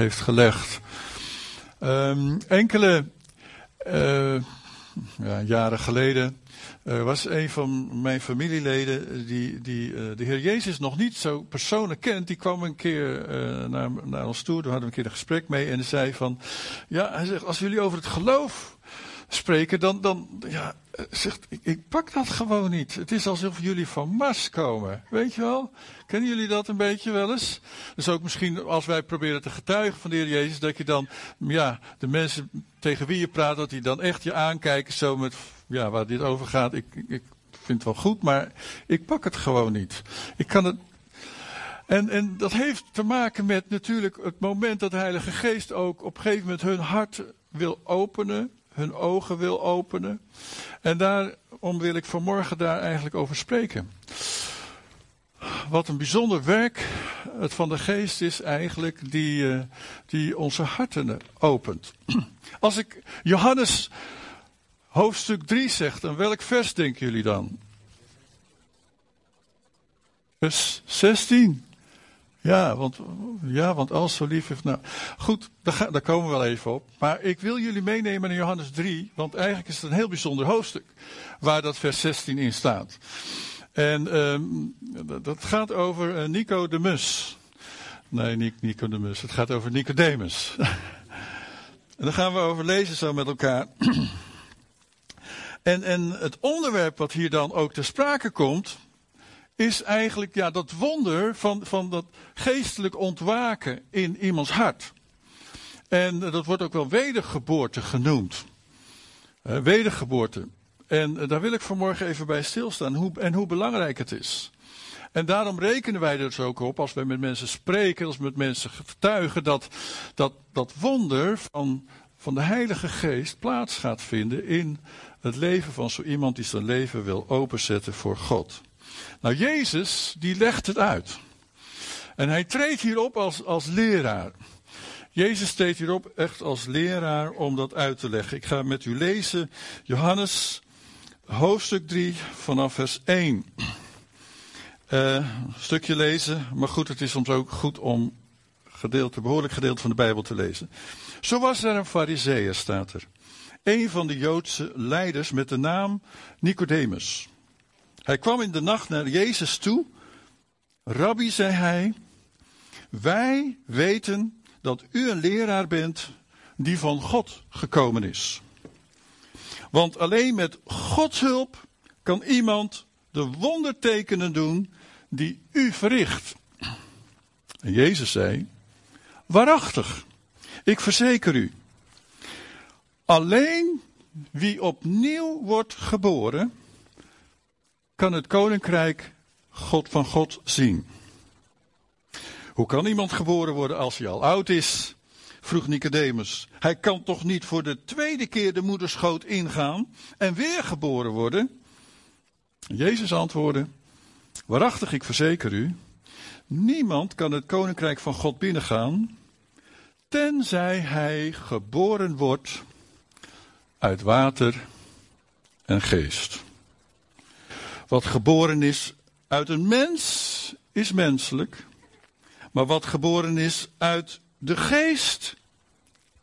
heeft gelegd. Um, enkele uh, ja, jaren geleden uh, was een van mijn familieleden die, die uh, de Heer Jezus nog niet zo persoonlijk kent. Die kwam een keer naar, naar ons toe, daar hadden we een keer een gesprek mee en zei van, ja, hij zegt, als jullie over het geloof spreken, dan, dan ja, zegt, ik, ik, pak dat gewoon niet. Het is alsof jullie van Mars komen. Weet je wel? Kennen jullie dat een beetje wel eens? Dus ook misschien als wij proberen te getuigen van de Heer Jezus, dat je dan, ja, de mensen tegen wie je praat, dat die dan echt je aankijken, zo met, ja, waar dit over gaat. Ik, ik vind het wel goed, maar ik pak het gewoon niet. Ik kan het, en, en dat heeft te maken met natuurlijk het moment dat de Heilige Geest ook op een gegeven moment hun hart wil openen hun ogen wil openen. En daarom wil ik vanmorgen daar eigenlijk over spreken. Wat een bijzonder werk het van de geest is eigenlijk die, uh, die onze harten opent. Als ik Johannes hoofdstuk 3 zeg, dan welk vers denken jullie dan? Vers 16. Ja, want, ja, want als zo lief heeft. Nou, goed, daar, daar komen we wel even op. Maar ik wil jullie meenemen naar Johannes 3, want eigenlijk is het een heel bijzonder hoofdstuk waar dat vers 16 in staat. En um, dat gaat over uh, Nico de Mus. Nee, niet Nico de Mus, het gaat over Nicodemus. en daar gaan we over lezen zo met elkaar. en, en het onderwerp wat hier dan ook ter sprake komt is eigenlijk ja, dat wonder van, van dat geestelijk ontwaken in iemands hart. En dat wordt ook wel wedergeboorte genoemd. Uh, wedergeboorte. En uh, daar wil ik vanmorgen even bij stilstaan hoe, en hoe belangrijk het is. En daarom rekenen wij er dus ook op, als wij met mensen spreken, als we met mensen getuigen, dat dat, dat wonder van, van de Heilige Geest plaats gaat vinden in het leven van zo iemand die zijn leven wil openzetten voor God. Nou, Jezus, die legt het uit. En hij treedt hierop als, als leraar. Jezus treedt hierop echt als leraar om dat uit te leggen. Ik ga met u lezen Johannes hoofdstuk 3 vanaf vers 1. Uh, een stukje lezen, maar goed, het is soms ook goed om gedeelte, behoorlijk gedeelte van de Bijbel te lezen. Zo was er een fariseer, staat er. Een van de Joodse leiders met de naam Nicodemus. Hij kwam in de nacht naar Jezus toe. Rabbi, zei hij, wij weten dat u een leraar bent die van God gekomen is. Want alleen met Gods hulp kan iemand de wondertekenen doen die u verricht. En Jezus zei, waarachtig, ik verzeker u, alleen wie opnieuw wordt geboren, kan het koninkrijk God van God zien. Hoe kan iemand geboren worden als hij al oud is? vroeg Nicodemus. Hij kan toch niet voor de tweede keer de moederschoot ingaan en weer geboren worden? Jezus antwoordde: Waarachtig, ik verzeker u, niemand kan het koninkrijk van God binnengaan, tenzij hij geboren wordt uit water en geest. Wat geboren is uit een mens is menselijk. Maar wat geboren is uit de geest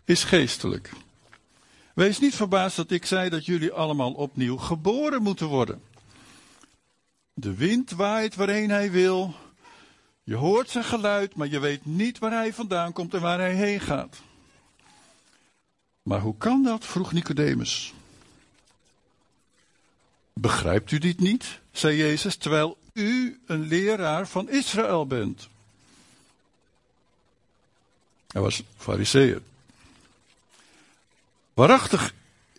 is geestelijk. Wees niet verbaasd dat ik zei dat jullie allemaal opnieuw geboren moeten worden. De wind waait waarheen hij wil. Je hoort zijn geluid, maar je weet niet waar hij vandaan komt en waar hij heen gaat. Maar hoe kan dat? vroeg Nicodemus. Begrijpt u dit niet? zei Jezus, terwijl u een leraar van Israël bent. Hij was fariseer. Waarachtig,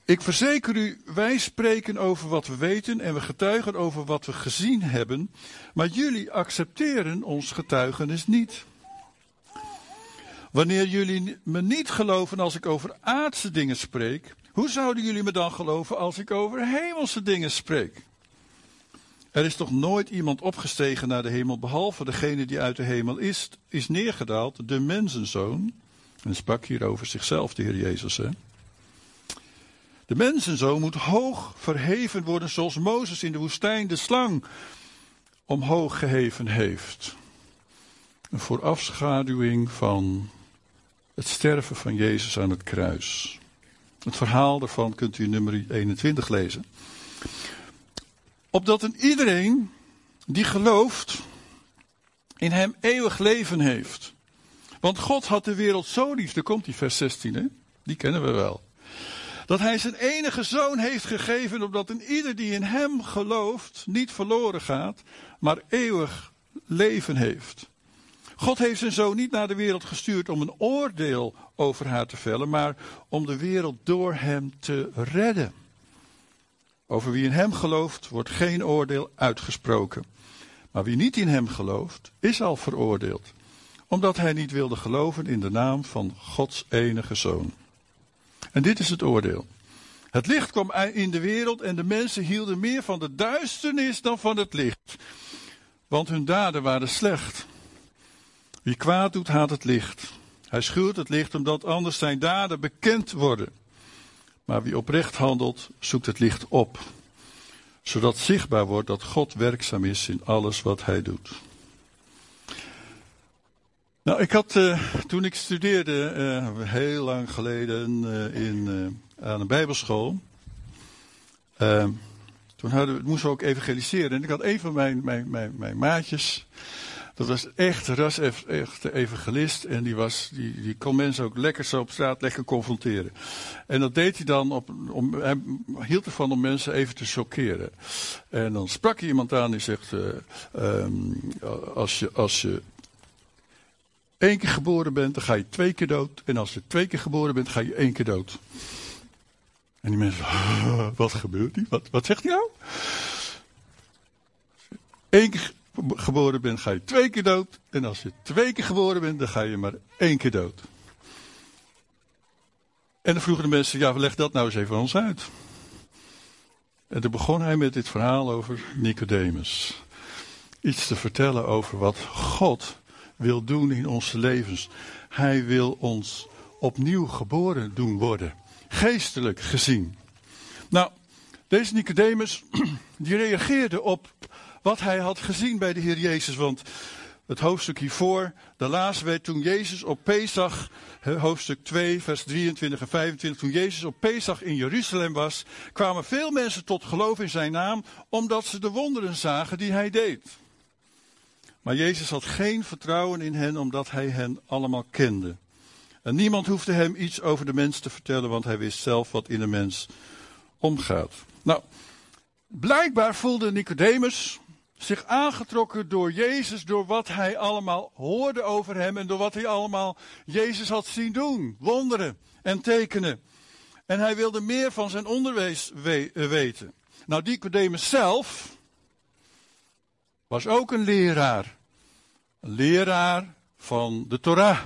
ik verzeker u, wij spreken over wat we weten en we getuigen over wat we gezien hebben, maar jullie accepteren ons getuigenis niet. Wanneer jullie me niet geloven als ik over aardse dingen spreek, hoe zouden jullie me dan geloven als ik over hemelse dingen spreek? Er is toch nooit iemand opgestegen naar de hemel, behalve degene die uit de hemel is, is neergedaald, de mensenzoon. En sprak hier over zichzelf, de Heer Jezus. Hè? De mensenzoon moet hoog verheven worden, zoals Mozes in de woestijn de slang omhoog geheven heeft. Een voorafschaduwing van Het sterven van Jezus aan het kruis. Het verhaal daarvan kunt u in nummer 21 lezen. Opdat een iedereen die gelooft in hem eeuwig leven heeft. Want God had de wereld zo lief, daar komt die vers 16, hè? die kennen we wel. Dat hij zijn enige zoon heeft gegeven, opdat een ieder die in hem gelooft niet verloren gaat, maar eeuwig leven heeft. God heeft zijn zoon niet naar de wereld gestuurd om een oordeel over haar te vellen, maar om de wereld door hem te redden. Over wie in hem gelooft, wordt geen oordeel uitgesproken. Maar wie niet in hem gelooft, is al veroordeeld, omdat hij niet wilde geloven in de naam van Gods enige zoon. En dit is het oordeel. Het licht kwam in de wereld en de mensen hielden meer van de duisternis dan van het licht, want hun daden waren slecht. Wie kwaad doet, haat het licht. Hij schuurt het licht omdat anders zijn daden bekend worden. Maar wie oprecht handelt, zoekt het licht op, zodat zichtbaar wordt dat God werkzaam is in alles wat hij doet. Nou, ik had uh, toen ik studeerde, uh, heel lang geleden, uh, in, aan een bijbelschool. toen hadden we, moesten we ook evangeliseren. En ik had een van mijn, mijn, mijn, mijn maatjes, dat was echt, ras echt evangelist. En die, was, die, die kon mensen ook lekker zo op straat lekker confronteren. En dat deed hij dan op, om, hij hield ervan om mensen even te choqueren. En dan sprak hij iemand aan die zegt, uh, um, als je, als je één keer geboren bent, dan ga je twee keer dood. En als je twee keer geboren bent, ga je één keer dood. En die mensen, wat gebeurt hier? Wat, wat zegt hij nou? Eén keer geboren bent, ga je twee keer dood. En als je twee keer geboren bent, dan ga je maar één keer dood. En dan vroegen de mensen, ja, leg dat nou eens even ons uit. En toen begon hij met dit verhaal over Nicodemus. Iets te vertellen over wat God wil doen in onze levens. Hij wil ons opnieuw geboren doen worden. Geestelijk gezien. Nou, deze Nicodemus, die reageerde op wat hij had gezien bij de Heer Jezus. Want het hoofdstuk hiervoor, de laatste werd toen Jezus op Pesach, hoofdstuk 2, vers 23 en 25, toen Jezus op Pesach in Jeruzalem was, kwamen veel mensen tot geloof in zijn naam, omdat ze de wonderen zagen die hij deed. Maar Jezus had geen vertrouwen in hen, omdat hij hen allemaal kende. En niemand hoefde hem iets over de mens te vertellen, want hij wist zelf wat in de mens omgaat. Nou, blijkbaar voelde Nicodemus zich aangetrokken door Jezus, door wat hij allemaal hoorde over hem en door wat hij allemaal Jezus had zien doen. Wonderen en tekenen. En hij wilde meer van zijn onderwijs weten. Nou, Nicodemus zelf was ook een leraar. Een leraar van de Torah.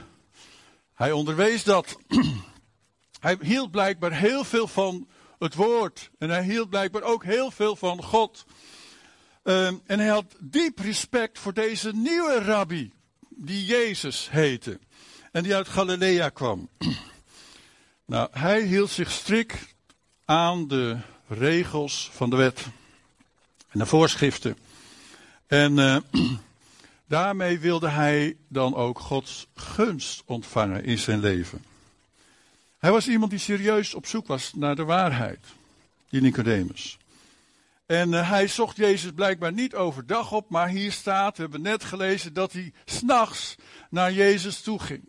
Hij onderwees dat. hij hield blijkbaar heel veel van het woord. En hij hield blijkbaar ook heel veel van God. Um, en hij had diep respect voor deze nieuwe rabbi, die Jezus heette. En die uit Galilea kwam. nou, hij hield zich strikt aan de regels van de wet en de voorschriften. En uh, daarmee wilde hij dan ook Gods gunst ontvangen in zijn leven. Hij was iemand die serieus op zoek was naar de waarheid, die Nicodemus. En uh, hij zocht Jezus blijkbaar niet overdag op, maar hier staat, we hebben net gelezen, dat hij s'nachts naar Jezus toe ging.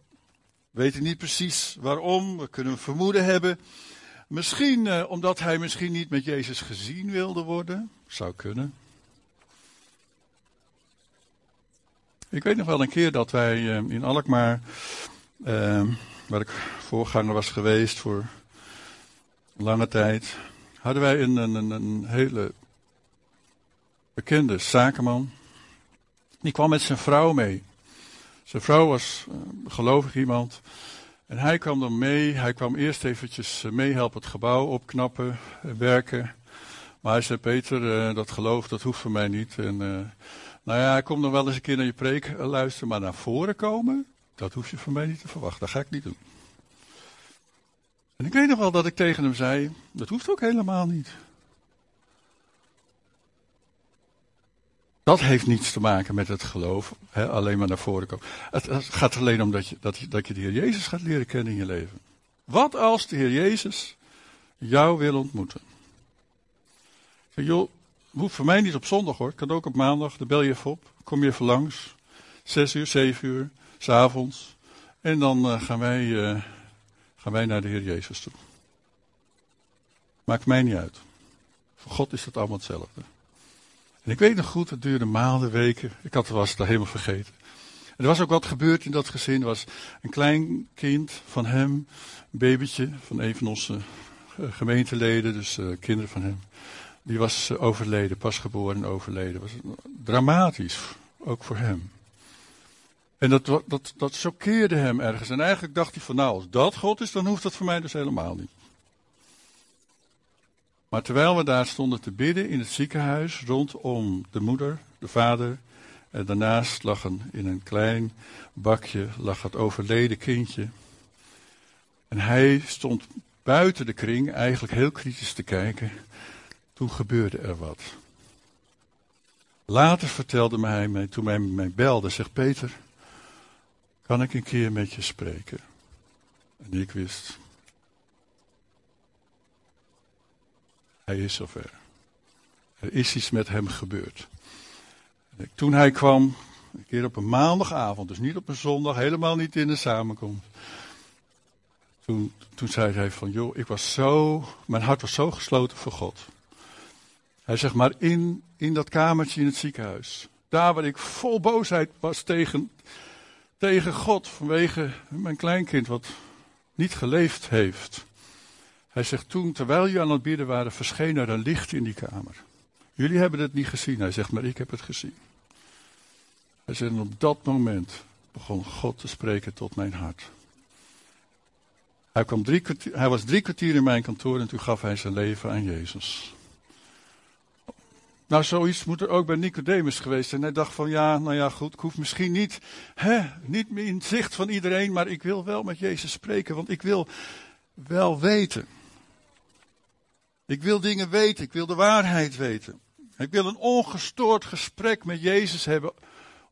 We weten niet precies waarom, we kunnen een vermoeden hebben. Misschien uh, omdat hij misschien niet met Jezus gezien wilde worden. Zou kunnen. Ik weet nog wel een keer dat wij uh, in Alkmaar, waar ik voorganger was geweest voor lange tijd, hadden wij een, een, een hele bekende zakenman. Die kwam met zijn vrouw mee. Zijn vrouw was uh, gelovig iemand. En hij kwam dan mee. Hij kwam eerst eventjes uh, meehelpen het gebouw opknappen, uh, werken. Maar hij zei, Peter, dat geloof, dat hoeft voor mij niet. En, nou ja, komt nog wel eens een keer naar je preek luisteren, maar naar voren komen, dat hoef je van mij niet te verwachten. Dat ga ik niet doen. En ik weet nog wel dat ik tegen hem zei, dat hoeft ook helemaal niet. Dat heeft niets te maken met het geloof, hè, alleen maar naar voren komen. Het, het, gaat alleen om dat je, dat, je, dat je de Heer Jezus gaat leren kennen in je leven. Wat als de Heer Jezus jou wil ontmoeten? Zeg, joh, hoeft voor mij niet op zondag hoor, kan ook op maandag, dan bel je even op, kom je even langs. Zes uur, zeven uur, s'avonds. En dan uh, gaan, wij, uh, gaan wij naar de Heer Jezus toe. Maakt mij niet uit. Voor God is het allemaal hetzelfde. En ik weet nog goed, het duurde maanden, weken. Ik had, was het al helemaal vergeten. Er was ook wat gebeurd in dat gezin. Er was een klein kind van hem, een babytje van een van onze uh, gemeenteleden, dus uh, kinderen van hem. Die was uh, overleden, pas geboren en overleden. Was dramatisch, ook voor hem. En dat, dat, dat choqueerde hem ergens. En eigenlijk dacht hij van nou, als dat God is, dan hoeft dat voor mij dus helemaal niet. Maar terwijl we daar stonden te bidden in het ziekenhuis rondom de moeder, de vader, en daarnaast lag een, in een klein bakje lag het overleden kindje. En hij stond buiten de kring eigenlijk heel kritisch te kijken. Toen gebeurde er wat. Later vertelde hij mij, toen hij mij belde, zegt Peter, kan ik een keer met je spreken? En ik wist, Hij is zover. Er is iets met hem gebeurd. Toen hij kwam, een keer op een maandagavond, dus niet op een zondag, helemaal niet in de samenkomst. Toen, toen zei hij van, joh, ik was zo, mijn hart was zo gesloten voor God. Hij zegt maar in, in dat kamertje in het ziekenhuis. Daar waar ik vol boosheid was tegen, tegen God vanwege mijn kleinkind wat niet geleefd heeft. Hij zegt toen, terwijl jullie aan het bidden waren, verscheen er een licht in die kamer. Jullie hebben het niet gezien. Hij zegt, maar ik heb het gezien. Hij zegt, en op dat moment begon God te spreken tot mijn hart. Hij, kwam hij was drie kwartier in mijn kantoor en toen gaf hij zijn leven aan Jezus. Nou, zoiets moet er ook bij Nicodemus geweest zijn. Hij dacht van, ja, nou ja, goed, ik hoef misschien niet, hè, niet in zicht van iedereen, maar ik wil wel met Jezus spreken, want ik wil wel weten. Ik wil dingen weten, ik wil de waarheid weten. Ik wil een ongestoord gesprek met Jezus hebben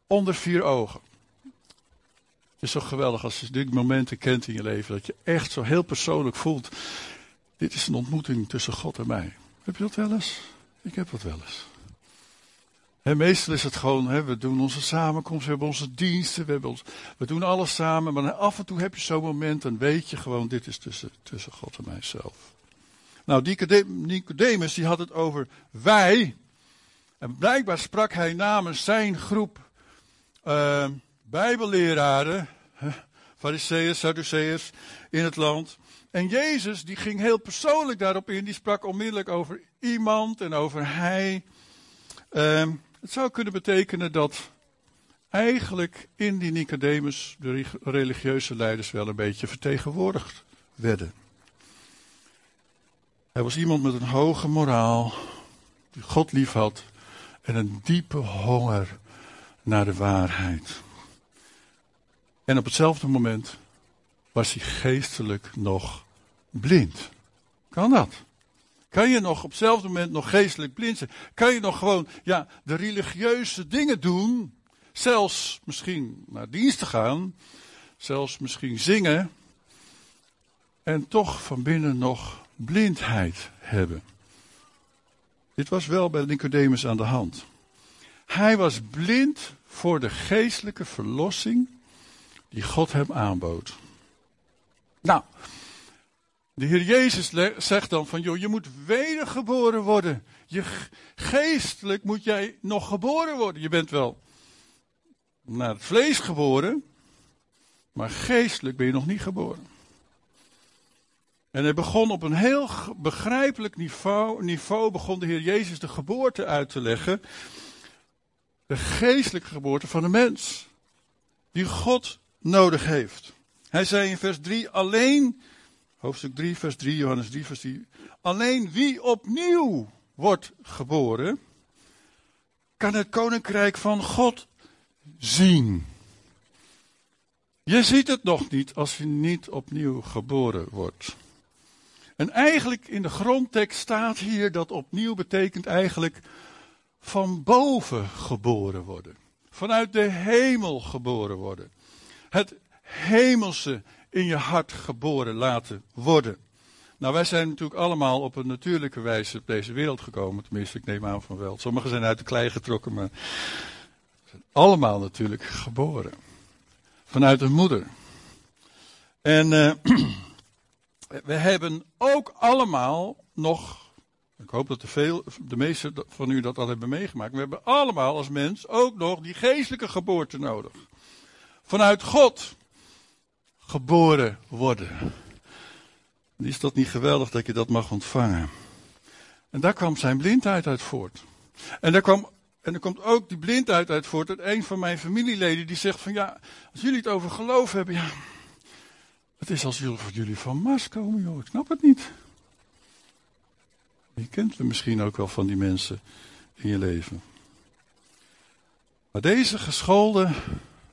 onder vier ogen. Het is zo geweldig als je die momenten kent in je leven, dat je echt zo heel persoonlijk voelt. Dit is een ontmoeting tussen God en mij. Heb je dat wel eens? Ik heb dat wel eens. En meestal is het gewoon, we doen onze samenkomst, we hebben onze diensten, we, we doen alles samen. Maar af en toe heb je zo'n moment, dan weet je gewoon, dit is tussen, tussen God en mijzelf. Nou, Nicodemus die had het over wij. En blijkbaar sprak hij namens zijn groep uh, bijbelleraren, fariseeërs, sadduceërs in het land. En Jezus die ging heel persoonlijk daarop in. Die sprak onmiddellijk over iemand en over hij. Uh, het zou kunnen betekenen dat eigenlijk in die Nicodemus de religieuze leiders wel een beetje vertegenwoordigd werden. Hij was iemand met een hoge moraal, die God lief had en een diepe honger naar de waarheid. En op hetzelfde moment was hij geestelijk nog blind. Kan dat? Kan je nog op hetzelfde moment nog geestelijk blind zijn? Kan je nog gewoon ja, de religieuze dingen doen? Zelfs misschien naar dienst gaan. Zelfs misschien zingen. En toch van binnen nog blindheid hebben. Dit was wel bij Nicodemus aan de hand. Hij was blind voor de geestelijke verlossing die God hem aanbood. Nou, de Heer Jezus zegt dan van, joh, je moet wedergeboren worden. Je geestelijk moet jij nog geboren worden. Je bent wel naar het vlees geboren, maar geestelijk ben je nog niet geboren. En hij begon op een heel begrijpelijk niveau, niveau, begon de Heer Jezus de geboorte uit te leggen. De geestelijke geboorte van de mens. Die God nodig heeft. Hij zei in vers 3, alleen, hoofdstuk 3, vers 3, Johannes 3, vers 3. Alleen wie opnieuw wordt geboren, kan het koninkrijk van God zien. Je ziet het nog niet als je niet opnieuw geboren wordt. En eigenlijk in de grondtekst staat hier dat opnieuw betekent eigenlijk van boven geboren worden. Vanuit de hemel geboren worden. Het hemelse in je hart geboren laten worden. Nou, wij zijn natuurlijk allemaal op een natuurlijke wijze op deze wereld gekomen. Tenminste, ik neem aan van wel. Sommigen zijn uit de klei getrokken, maar zijn allemaal natuurlijk geboren. Vanuit een moeder. En uh, we hebben ook allemaal nog, ik hoop dat de, veel, de meesten van u dat al hebben meegemaakt. We hebben allemaal als mens ook nog die geestelijke geboorte nodig. Vanuit God geboren worden. Is dat niet geweldig dat je dat mag ontvangen? En daar kwam zijn blindheid uit voort. En daar kwam en er komt ook die blindheid uit voort uit een van mijn familieleden die zegt van ja, als jullie het over geloof hebben, ja, het is als jullie van Mars komen, joh, ik snap het niet. Je kent we misschien ook wel van die mensen in je leven. Maar deze geschoolde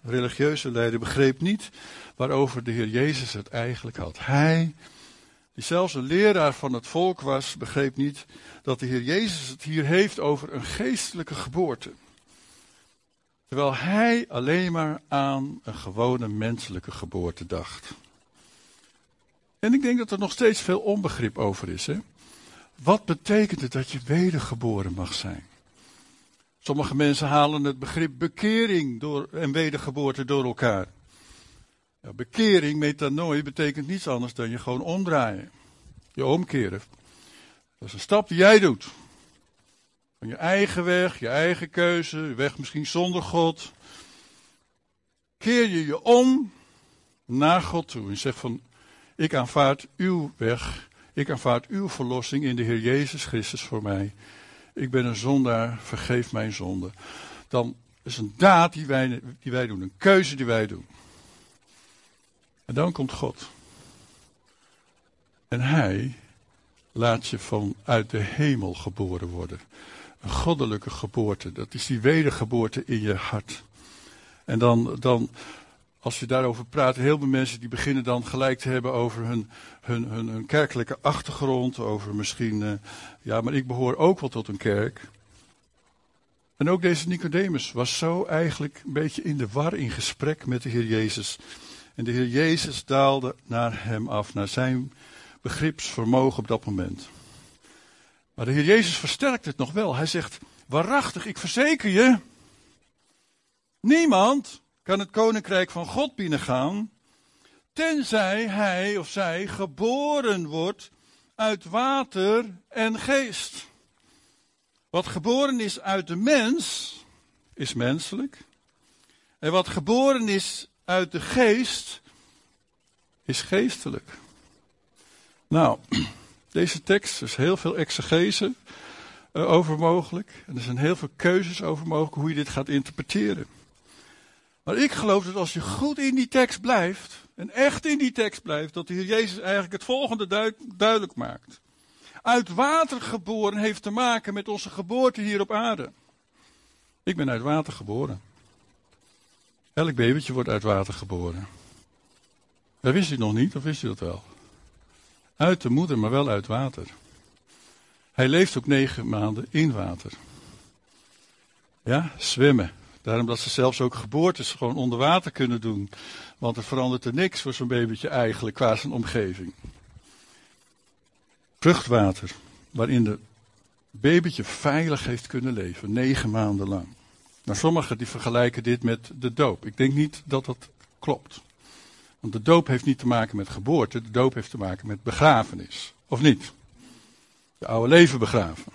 religieuze leider begreep niet waarover de Heer Jezus het eigenlijk had. Hij, die zelfs een leraar van het volk was, begreep niet dat de Heer Jezus het hier heeft over een geestelijke geboorte. Terwijl hij alleen maar aan een gewone menselijke geboorte dacht. En ik denk dat er nog steeds veel onbegrip over is. Hè? Wat betekent het dat je wedergeboren mag zijn? Sommige mensen halen het begrip bekering door, en wedergeboorte door elkaar. Ja, bekering, metanooi, betekent niets anders dan je gewoon omdraaien. Je omkeren. Dat is een stap die jij doet. Van je eigen weg, je eigen keuze, je weg misschien zonder God. Keer je je om naar God toe en zeg van, ik aanvaard uw weg, ik aanvaard uw verlossing in de Heer Jezus Christus voor mij. Ik ben een zondaar, vergeef mijn zonde. Dan is een daad die wij, die wij doen, een keuze die wij doen. En dan komt God. En hij laat je vanuit de hemel geboren worden. Een goddelijke geboorte. Dat is die wedergeboorte in je hart. En dan, dan als je daarover praat, heel veel mensen die beginnen dan gelijk te hebben over hun, hun, hun, kerkelijke achtergrond. Over misschien, uh, ja, maar ik behoor ook wel tot een kerk. En ook deze Nicodemus was zo eigenlijk een beetje in de war in gesprek met de Heer Jezus. En de Heer Jezus daalde naar hem af, naar zijn begripsvermogen op dat moment. Maar de Heer Jezus versterkt het nog wel. Hij zegt, waarachtig, ik verzeker je, niemand kan het koninkrijk van God binnengaan, tenzij hij of zij geboren wordt uit water en geest. Wat geboren is uit de mens, is menselijk. En wat geboren is uit de geest, is geestelijk. Nou, deze tekst is heel veel exegese uh, over mogelijk. En er zijn heel veel keuzes over mogelijk hoe je dit gaat interpreteren. Maar ik geloof dat als je goed in die tekst blijft, en echt in die tekst blijft, dat de Jezus eigenlijk het volgende duidelijk maakt. Uit water geboren heeft te maken met onze geboorte hier op aarde. Ik ben uit water geboren. Elk babytje wordt uit water geboren. Dat wist u nog niet, of wist u dat wel? Uit de moeder, maar wel uit water. Hij leeft ook negen maanden in water. Ja, zwemmen. Daarom dat ze zelfs ook geboortes gewoon onder water kunnen doen. Want er verandert er niks voor zo'n babytje eigenlijk qua zijn omgeving. Vruchtwater, waarin de babytje veilig heeft kunnen leven, negen maanden lang. Nou, sommigen die vergelijken dit met de doop. Ik denk niet dat dat klopt. Want de doop heeft niet te maken met geboorte, de doop heeft te maken met begrafenis. Of niet? De oude leven begraven.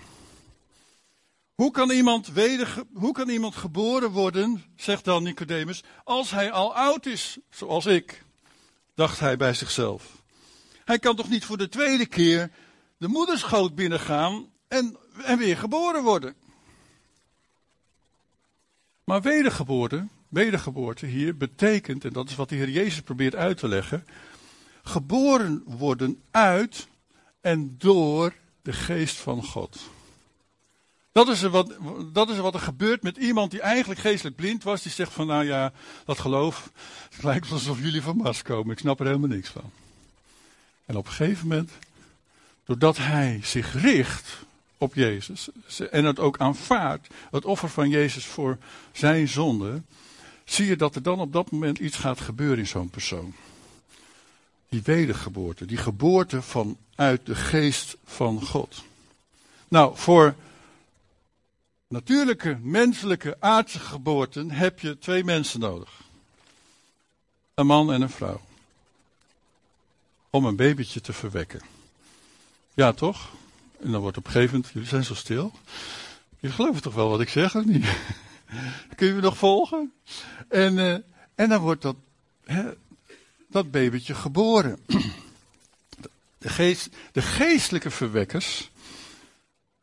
Hoe kan iemand, weder, hoe kan iemand geboren worden, zegt dan Nicodemus, als hij al oud is, zoals ik, dacht hij bij zichzelf. Hij kan toch niet voor de tweede keer de moederschoot binnengaan en, en weer geboren worden. Maar wedergeboorte, wedergeboorte hier betekent, en dat is wat de Heer Jezus probeert uit te leggen, geboren worden uit en door de geest van God. Dat is, er wat, dat is wat er gebeurt met iemand die eigenlijk geestelijk blind was. Die zegt van, nou ja, dat geloof, het lijkt alsof jullie van Mars komen. Ik snap er helemaal niks van. En op een gegeven moment, doordat hij zich richt op Jezus en het ook aanvaardt, het offer van Jezus voor zijn zonde, zie je dat er dan op dat moment iets gaat gebeuren in zo'n persoon. Die wedergeboorte, die geboorte vanuit de geest van God. Nou, voor natuurlijke, menselijke, aardse geboorten heb je twee mensen nodig. Een man en een vrouw. Om een babytje te verwekken. Ja, toch? En dan wordt op een gegeven moment, jullie zijn zo stil. Je gelooft toch wel wat ik zeg, of niet? Kun je me nog volgen? En, uh, en dan wordt dat, hè, dat babytje geboren. De, geest, de geestelijke verwekkers,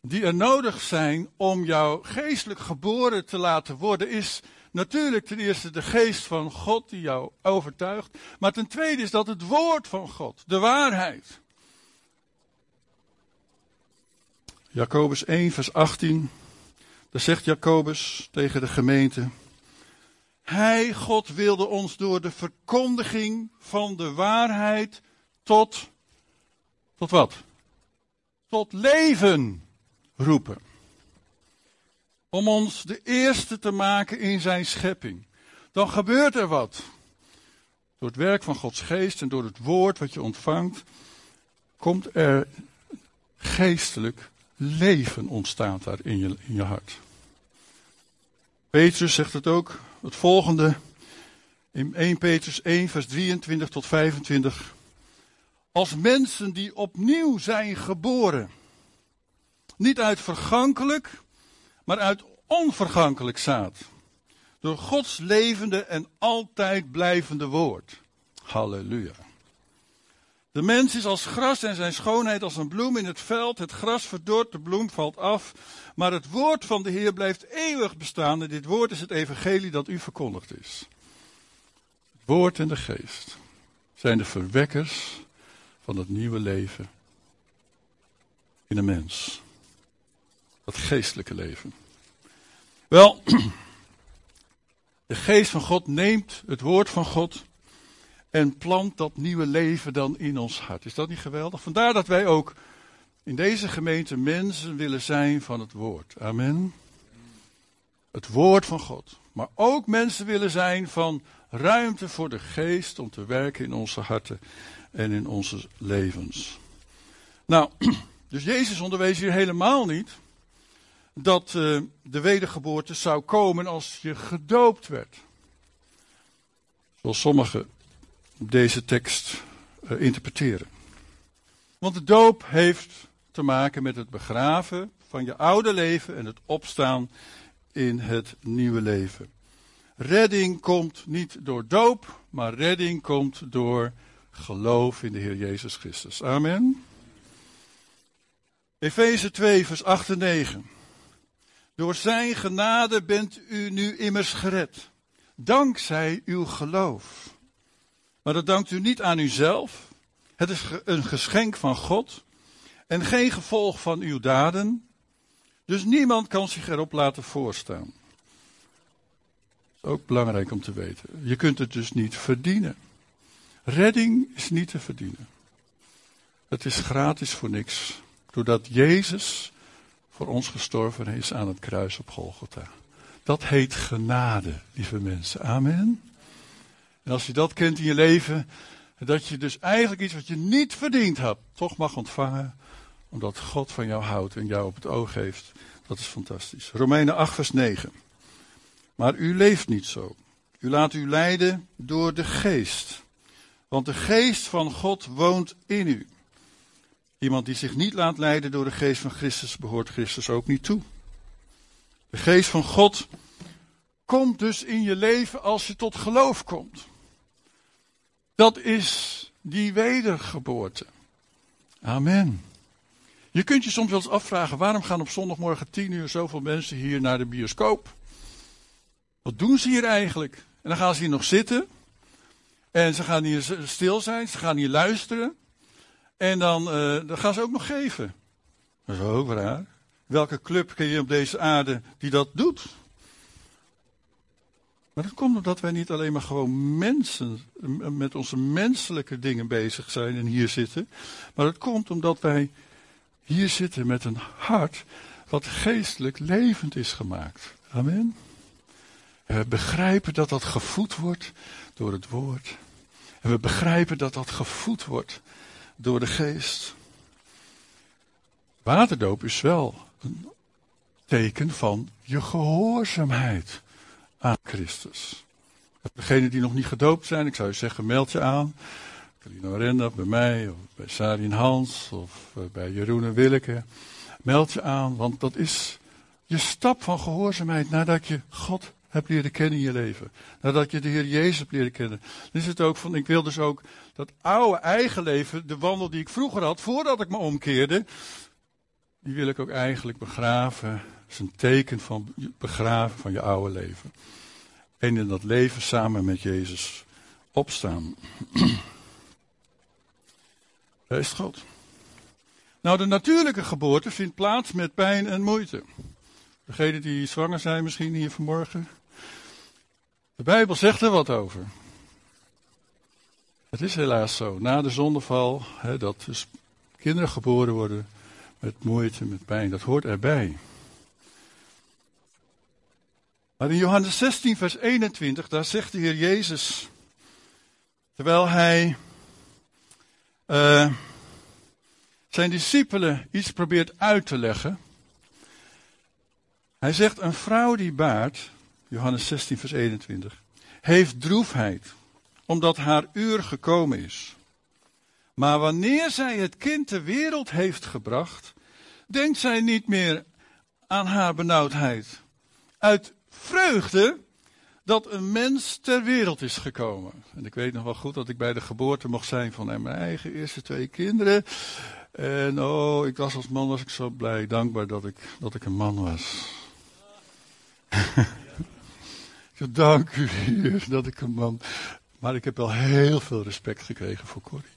die er nodig zijn om jou geestelijk geboren te laten worden, is natuurlijk ten eerste de geest van God die jou overtuigt. Maar ten tweede is dat het woord van God, de waarheid. Jacobus 1, vers 18. Daar zegt Jacobus tegen de gemeente. Hij, God, wilde ons door de verkondiging van de waarheid tot, tot wat? Tot leven roepen. Om ons de eerste te maken in zijn schepping. Dan gebeurt er wat. Door het werk van Gods geest en door het woord wat je ontvangt, komt er geestelijk leven ontstaat daar in je, in je hart. Petrus zegt het ook, het volgende, in 1 Petrus 1, vers 23 tot 25. Als mensen die opnieuw zijn geboren, niet uit vergankelijk, maar uit onvergankelijk zaad. Door Gods levende en altijd blijvende woord. Halleluja. De mens is als gras en zijn schoonheid als een bloem in het veld. Het gras verdort, de bloem valt af. Maar het woord van de Heer blijft eeuwig bestaan. En dit woord is het evangelie dat u verkondigd is. Het woord en de geest zijn de verwekkers van het nieuwe leven in de mens. Dat geestelijke leven. Wel, de geest van God neemt het woord van God en plant dat nieuwe leven dan in ons hart. Is dat niet geweldig? Vandaar dat wij ook in deze gemeente mensen willen zijn van het woord. Amen. Het woord van God. Maar ook mensen willen zijn van ruimte voor de geest om te werken in onze harten en in onze levens. Nou, dus Jezus onderwees hier helemaal niet dat uh, de wedergeboorte zou komen als je gedoopt werd. Zoals sommigen deze tekst uh, interpreteren. Want de doop heeft te maken met het begraven van je oude leven en het opstaan in het nieuwe leven. Redding komt niet door doop, maar redding komt door geloof in de Heer Jezus Christus. Amen. Efeze 2, vers 8 en 9. Door zijn genade bent u nu immers gered, dankzij uw geloof. Maar dat dankt u niet aan uzelf. Het is een geschenk van God en geen gevolg van uw daden. Dus niemand kan zich erop laten voorstaan. Ook belangrijk om te weten. Je kunt het dus niet verdienen. Redding is niet te verdienen. Het is gratis voor niks. Doordat Jezus voor ons gestorven is aan het kruis op Golgotha. Dat heet genade, lieve mensen. Amen. En als je dat kent in je leven, dat je dus eigenlijk iets wat je niet verdiend hebt, toch mag ontvangen, omdat God van jou houdt en jou op het oog heeft. Dat is fantastisch. Romeinen 8, vers 9. Maar u leeft niet zo. U laat u leiden door de geest. Want de geest van God woont in u. Iemand die zich niet laat leiden door de geest van Christus, behoort Christus ook niet toe. De geest van God komt dus in je leven als je tot geloof komt. Dat is die wedergeboorte. Amen. Je kunt je soms wel eens afvragen, waarom gaan op zondagmorgen tien uur zoveel mensen hier naar de bioscoop? Wat doen ze hier eigenlijk? En dan gaan ze hier nog zitten. En ze gaan hier stil zijn, ze gaan hier luisteren. En dan, uh, dan gaan ze ook nog geven. Dat is ook raar. Welke club ken je op deze aarde die dat doet? Maar dat komt omdat wij niet alleen maar gewoon mensen, met onze menselijke dingen bezig zijn en hier zitten. Maar dat komt omdat wij hier zitten met een hart wat geestelijk levend is gemaakt. Amen. En we begrijpen dat dat gevoed wordt door het woord. En we begrijpen dat dat gevoed wordt door de geest. Waterdoop is wel een teken van je gehoorzaamheid aan Christus. Degenen die nog niet gedoopt zijn, ik zou je zeggen, meld je aan. Carino Renda, bij mij, of bij Sarin Hans, of eh, bij Jeroen en Willeke. Meld je aan, want dat is je stap van gehoorzaamheid nadat je God hebt leren kennen in je leven. Nadat je de Heer Jezus hebt leren kennen. Dan is het ook van, ik wil dus ook dat oude eigen leven, de wandel die ik vroeger had, voordat ik me omkeerde, die wil ik ook eigenlijk begraven. Dat is een teken van begraven van je oude leven. En in dat leven samen met Jezus opstaan. Dat is God. Nou, de natuurlijke geboorte vindt plaats met pijn en moeite. Degenen die zwanger zijn misschien hier vanmorgen. De Bijbel zegt er wat over. Het is helaas zo, na de zondeval, hè, dat dus kinderen geboren worden met moeite, met pijn, dat hoort erbij. Maar in Johannes 16, vers 21, daar zegt de Heer Jezus, terwijl hij uh, zijn discipelen iets probeert uit te leggen. Hij zegt, een vrouw die baart, Johannes 16, vers 21, heeft droefheid, omdat haar uur gekomen is. Maar wanneer zij het kind ter wereld heeft gebracht, denkt zij niet meer aan haar benauwdheid. Uit vreugde dat een mens ter wereld is gekomen. En ik weet nog wel goed dat ik bij de geboorte mocht zijn van mijn eigen eerste twee kinderen. En oh, ik was als man was ik zo blij, dankbaar dat ik, dat ik een man was. Dank u Heer dat ik een man. Maar ik heb wel heel veel respect gekregen voor Corrie,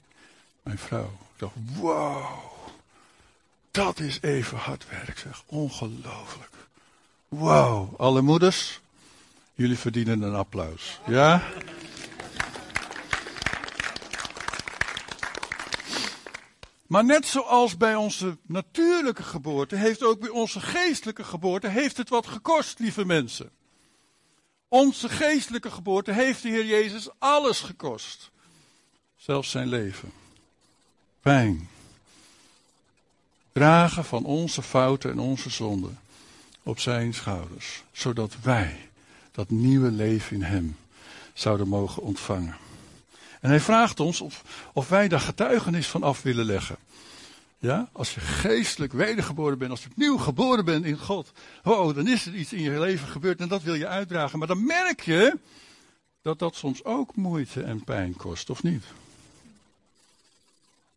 mijn vrouw. Ik dacht, wow, dat is even hard werk zeg, ongelooflijk. Wow, alle moeders, jullie verdienen een applaus. Ja? Maar net zoals bij onze natuurlijke geboorte, heeft ook bij onze geestelijke geboorte, heeft het wat gekost, lieve mensen. Onze geestelijke geboorte heeft de Heer Jezus alles gekost. Zelfs zijn leven. Pijn. Dragen van onze fouten en onze zonden op zijn schouders. Zodat wij dat nieuwe leven in hem zouden mogen ontvangen. En hij vraagt ons of, of wij daar getuigenis van af willen leggen. Ja, als je geestelijk wedergeboren bent, als je opnieuw geboren bent in God, oh, dan is er iets in je leven gebeurd en dat wil je uitdragen. Maar dan merk je dat dat soms ook moeite en pijn kost, of niet?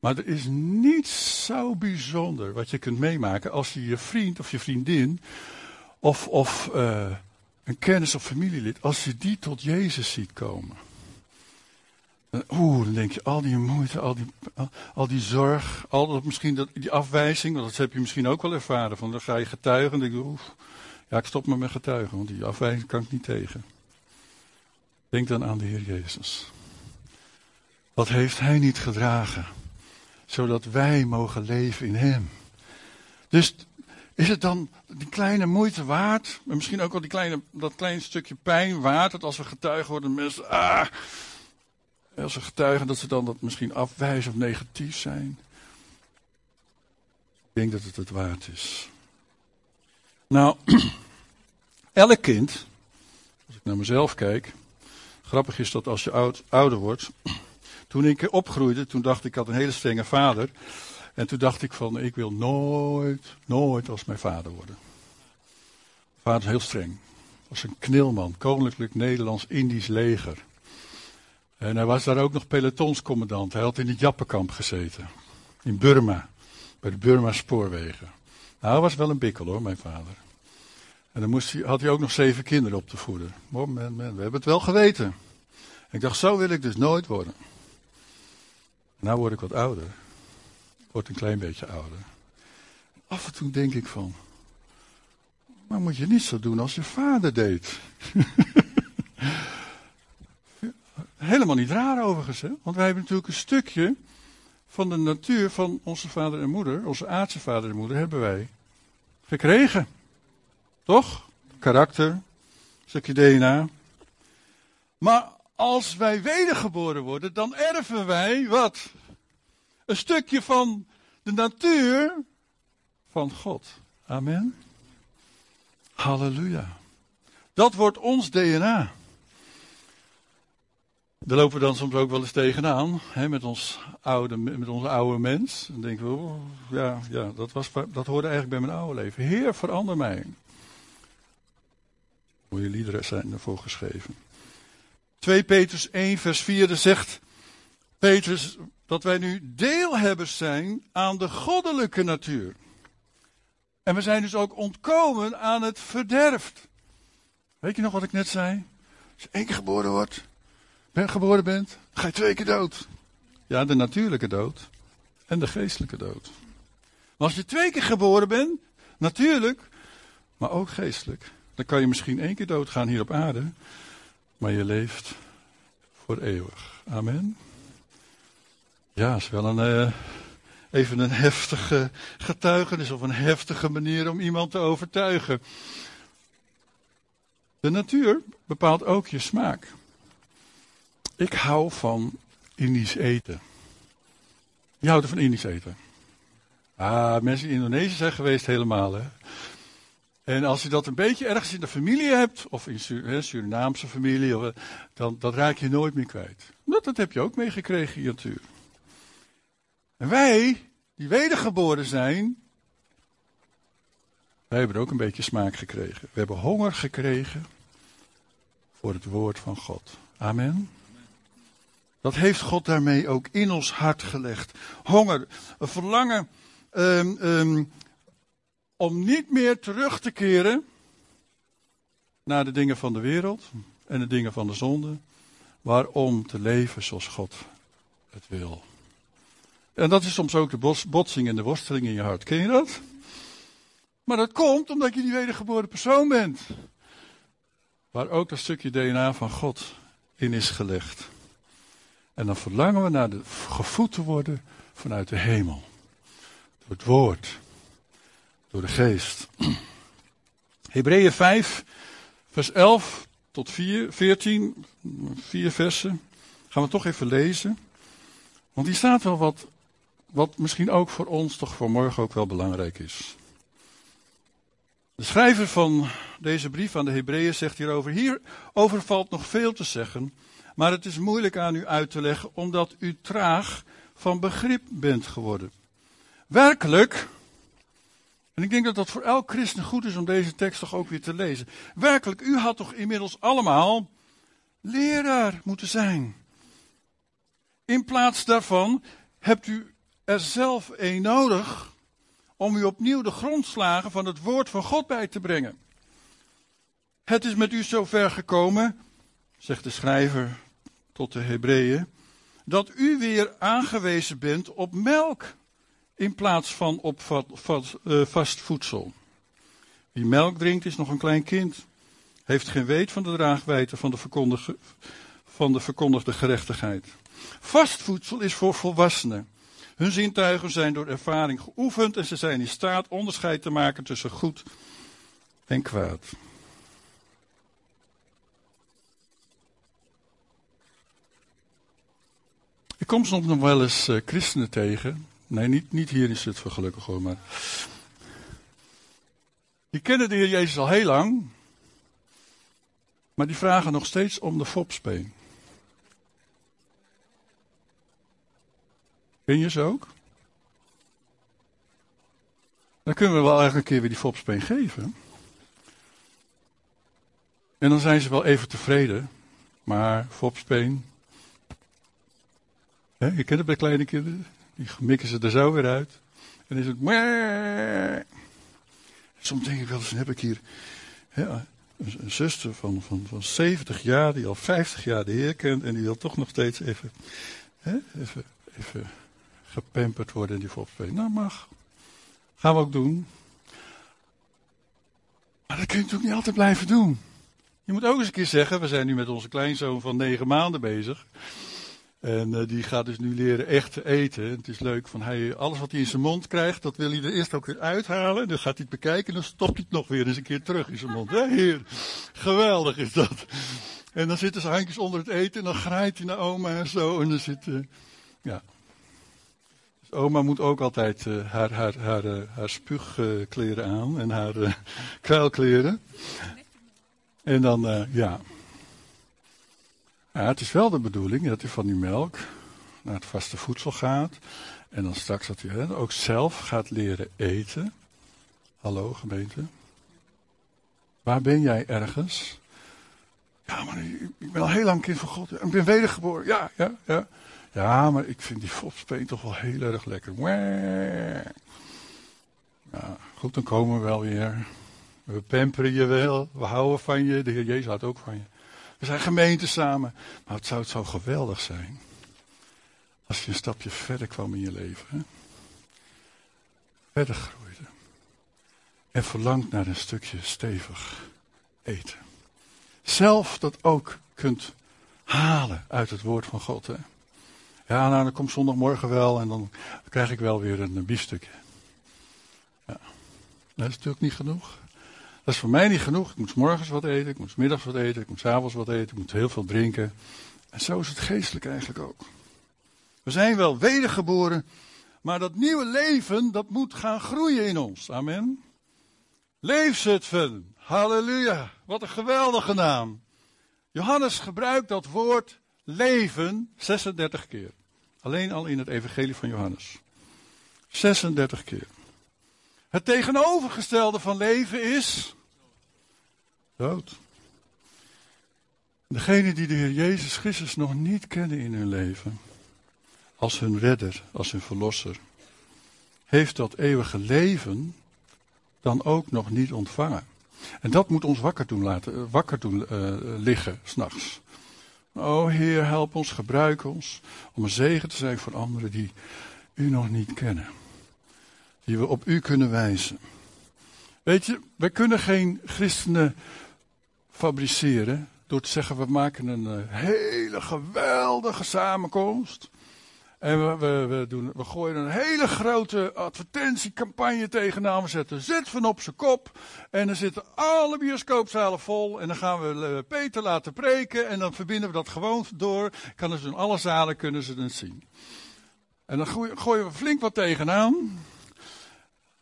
Maar er is niets zo bijzonder wat je kunt meemaken als je je vriend of je vriendin of, of uh, een kennis of familielid, als je die tot Jezus ziet komen. Oeh, dan denk je, al die moeite, al die, al, die zorg, al dat, misschien dat, die afwijzing, want dat heb je misschien ook wel ervaren. Van dan ga je getuigen en denk je, oeh, ja, ik stop maar met getuigen, want die afwijzing kan ik niet tegen. Denk dan aan de Heer Jezus. Wat heeft Hij niet gedragen, zodat wij mogen leven in Hem? Dus is het dan die kleine moeite waard, maar misschien ook wel die kleine, dat klein stukje pijn waard, dat als we getuigen worden, mensen, ah, als ze getuigen dat ze dan dat misschien afwijzen of negatief zijn. Ik denk dat het het waard is. Nou, elk kind, als ik naar mezelf kijk, grappig is dat als je oud, ouder wordt. Toen ik opgroeide, toen dacht ik, ik had een hele strenge vader. En toen dacht ik van, ik wil nooit, nooit als mijn vader worden. Vader is heel streng. Was een knilman, koninklijk Nederlands-Indisch leger. En hij was daar ook nog pelotonscommandant. Hij had in het Jappenkamp gezeten. In Burma. Bij de Burma spoorwegen. Nou, hij was wel een bikkel hoor, mijn vader. En dan moest hij, had hij ook nog zeven kinderen op te voeden. Oh we hebben het wel geweten. ik dacht, zo wil ik dus nooit worden. Nou word ik wat ouder. Word een klein beetje ouder. Af en toe denk ik van, maar moet je niet zo doen als je vader deed. helemaal niet raar overigens, hè? want wij hebben natuurlijk een stukje van de natuur van onze vader en moeder, onze aardse vader en moeder, hebben wij gekregen. Toch? Karakter, een stukje DNA. Maar als wij wedergeboren worden, dan erven wij wat? Een stukje van de natuur van God. Amen. Halleluja. Dat wordt ons DNA. Daar lopen we dan soms ook wel eens tegenaan, hè, met, ons oude, met onze oude mens. Dan denken we, oh, ja, ja dat, was, dat hoorde eigenlijk bij mijn oude leven. Heer, verander mij. Mooie liederen zijn ervoor geschreven. 2 Petrus 1, vers 4 zegt Petrus dat wij nu deelhebbers zijn aan de goddelijke natuur. En we zijn dus ook ontkomen aan het verderf. Weet je nog wat ik net zei? Als je één keer geboren wordt, ben geboren bent, ga je twee keer dood. Ja, de natuurlijke dood en de geestelijke dood. Maar als je twee keer geboren bent, natuurlijk, maar ook geestelijk, dan kan je misschien één keer doodgaan hier op aarde, maar je leeft voor eeuwig. Amen. Ja, is wel een, uh, even een heftige getuigenis of een heftige manier om iemand te overtuigen. De natuur bepaalt ook je smaak. Ik hou van Indisch eten. Wie houdt er van Indisch eten? Ah, mensen in Indonesië zijn geweest helemaal, hè. En als je dat een beetje ergens in de familie hebt, of in Sur Surinaamse familie, eh, dan dat raak je nooit meer kwijt. Dat, dat heb je ook meegekregen in je natuur. En wij, die wedergeboren zijn, wij hebben ook een beetje smaak gekregen. We hebben honger gekregen voor het woord van God. Amen. Dat heeft God daarmee ook in ons hart gelegd. Honger, een verlangen um, um, om niet meer terug te keren naar de dingen van de wereld en de dingen van de zonde, maar om te leven zoals God het wil. En dat is soms ook de botsing en de worsteling in je hart. Ken je dat? Maar dat komt omdat je die wedergeboren persoon bent. Waar ook dat stukje DNA van God in is gelegd. En dan verlangen we naar de gevoed te worden vanuit de hemel. Door het woord. Door de geest. Hebreeën 5, vers 11 tot 4, 14, vier versen. Gaan we toch even lezen. Want hier staat wel wat, wat misschien ook voor ons toch voor morgen ook wel belangrijk is. De schrijver van deze brief aan de Hebreeën zegt hierover: Hierover valt nog veel te zeggen, maar het is moeilijk aan u uit te leggen omdat u traag van begrip bent geworden. Werkelijk, en ik denk dat dat voor elk christen goed is om deze tekst toch ook weer te lezen. Werkelijk, u had toch inmiddels allemaal leraar moeten zijn. In plaats daarvan hebt u er zelf een nodig om u opnieuw de grondslagen van het woord van God bij te brengen. Het is met u zover gekomen, zegt de schrijver tot de Hebreeën, dat u weer aangewezen bent op melk in plaats van op eh, vast voedsel. Wie melk drinkt is nog een klein kind, heeft geen weet van de draagwijte van de, van de verkondigde gerechtigheid. Vast voedsel is voor volwassenen hun zintuigen zijn door ervaring geoefend en ze zijn in staat onderscheid te maken tussen goed en kwaad. Kom soms nog wel eens uh, christenen tegen. Nee, niet, niet hier in Zutphen gelukkig hoor, maar... Die kennen de Heer Jezus al heel lang. Maar die vragen nog steeds om de fopspeen. Ken je ze ook? Dan kunnen we wel eigenlijk een keer weer die fopspeen geven. En dan zijn ze wel even tevreden. Maar fopspeen. Hè, je kent het bij kleine kinderen. Die mikken ze er zo weer uit. En dan is het. Soms denk ik wel eens, heb ik hier een, zuster van, van, van 70 jaar, die al 50 jaar de Heer kent. En die wil toch nog steeds even, hè, even, even gepamperd worden in die volksspelen. Nou, mag. Gaan we ook doen. Maar dat kun je natuurlijk niet altijd blijven doen. Je moet ook eens een keer zeggen, we zijn nu met onze kleinzoon van negen maanden bezig. En uh, die gaat dus nu leren echt te eten. Het is leuk, van hij, alles wat hij in zijn mond krijgt, dat wil hij er eerst ook weer uithalen. Dan gaat hij het bekijken en dan stopt hij het nog weer eens een keer terug in zijn mond. Hé, heer, geweldig is dat. En dan zitten zijn handjes onder het eten en dan graait hij naar oma en zo. En dan zit, uh, ja. Dus oma moet ook altijd uh, haar, haar, haar, haar spuugkleren aan en haar kruilkleren. En dan, ja. Ja, het is wel de bedoeling dat hij van die melk naar het vaste voedsel gaat. En dan straks dat hij ook zelf gaat leren eten. Hallo gemeente. Waar ben jij ergens? Ja, maar ik ben al heel lang kind van God. Ik ben wedergeboren. Ja, ja, ja. Ja, maar ik vind die fopspeen toch wel heel erg lekker. Ja, goed, dan komen we wel weer. We pamperen je wel. We houden van je. De Heer Jezus houdt ook van je. We zijn gemeente samen. Maar het zou het zo geweldig zijn. Als je een stapje verder kwam in je leven. Hè? Verder groeide. En verlangt naar een stukje stevig eten. Zelf dat ook kunt halen uit het woord van God. Hè? Ja, nou dan komt zondagmorgen wel en dan krijg ik wel weer een biefstukje. Ja. Dat is natuurlijk niet genoeg. Dat is voor mij niet genoeg. Ik moet morgens wat eten, ik moet middags wat eten, ik moet avonds wat eten, ik moet heel veel drinken. En zo is het geestelijk eigenlijk ook. We zijn wel wedergeboren, maar dat nieuwe leven, dat moet gaan groeien in ons. Amen. Leef Zutphen. Halleluja. Wat een geweldige naam. Johannes gebruikt dat woord leven 36 keer. Alleen al in het evangelie van Johannes. 36 keer. Het tegenovergestelde van leven is dood. Degenen die de Heer Jezus Christus nog niet kennen in hun leven, als hun redder, als hun verlosser, heeft dat eeuwige leven dan ook nog niet ontvangen. En dat moet ons wakker doen, laten, eh, wakker doen uh, liggen, s'nachts. O Heer, help ons, gebruik ons om een zegen te zijn voor anderen die u nog niet kennen. Die we op u kunnen wijzen. Weet je, wij kunnen geen christenen fabriceren door te zeggen we maken een eh, hele geweldige samenkomst. En we, we, we, doen, we gooien een hele grote advertentiecampagne tegenaan. We zetten zet van op zijn kop. En dan zitten alle bioscoopzalen vol. En dan gaan we eh, Peter laten preken. En dan verbinden we dat gewoon door. Kan ze in alle zalen kunnen ze het zien. En dan gooien we flink wat tegenaan.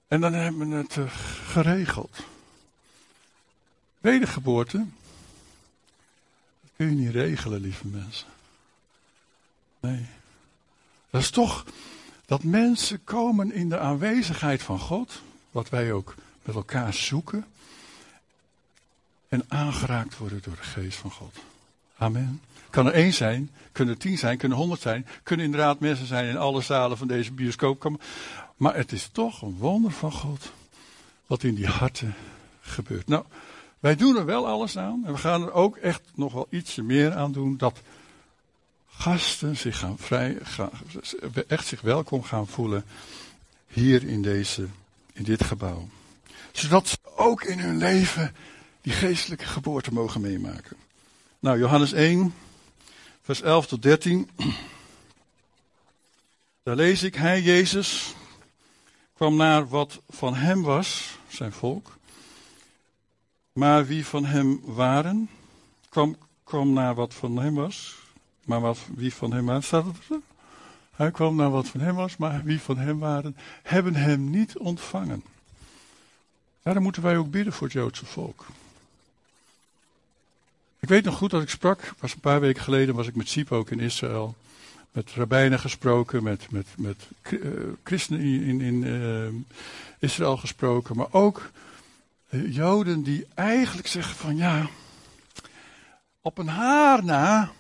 En dan hebben we het uh, geregeld. Wedergeboorte. Dat kun je niet regelen, lieve mensen. Nee. Dat is toch dat mensen komen in de aanwezigheid van God, wat wij ook met elkaar zoeken, en aangeraakt worden door de geest van God. Amen. Kan er één zijn, kunnen er tien zijn, kunnen honderd zijn, kunnen inderdaad mensen zijn in alle zalen van deze bioscoop. Maar het is toch een wonder van God wat in die harten gebeurt. Nou, wij doen er wel alles aan en we gaan er ook echt nog wel ietsje meer aan doen dat gasten zich gaan vrij, gaan, echt zich welkom gaan voelen hier in, deze, in dit gebouw. Zodat ze ook in hun leven die geestelijke geboorte mogen meemaken. Nou, Johannes 1, vers 11 tot 13. Daar lees ik, hij, Jezus, kwam naar wat van hem was, zijn volk. Maar wie van hem waren, kwam, kwam naar wat van hem was, maar wat, wie van hem waren, staat het er? Hij kwam naar wat van hem was, maar wie van hem waren, hebben hem niet ontvangen. Daarom moeten wij ook bidden voor het Joodse volk. Ik weet nog goed dat ik sprak, was een paar weken geleden was ik met Siep ook in Israël. Met rabbijnen gesproken, met, met, met uh, christenen in, in uh, Israël gesproken. Maar ook Joden die eigenlijk zeggen van ja, op een haar na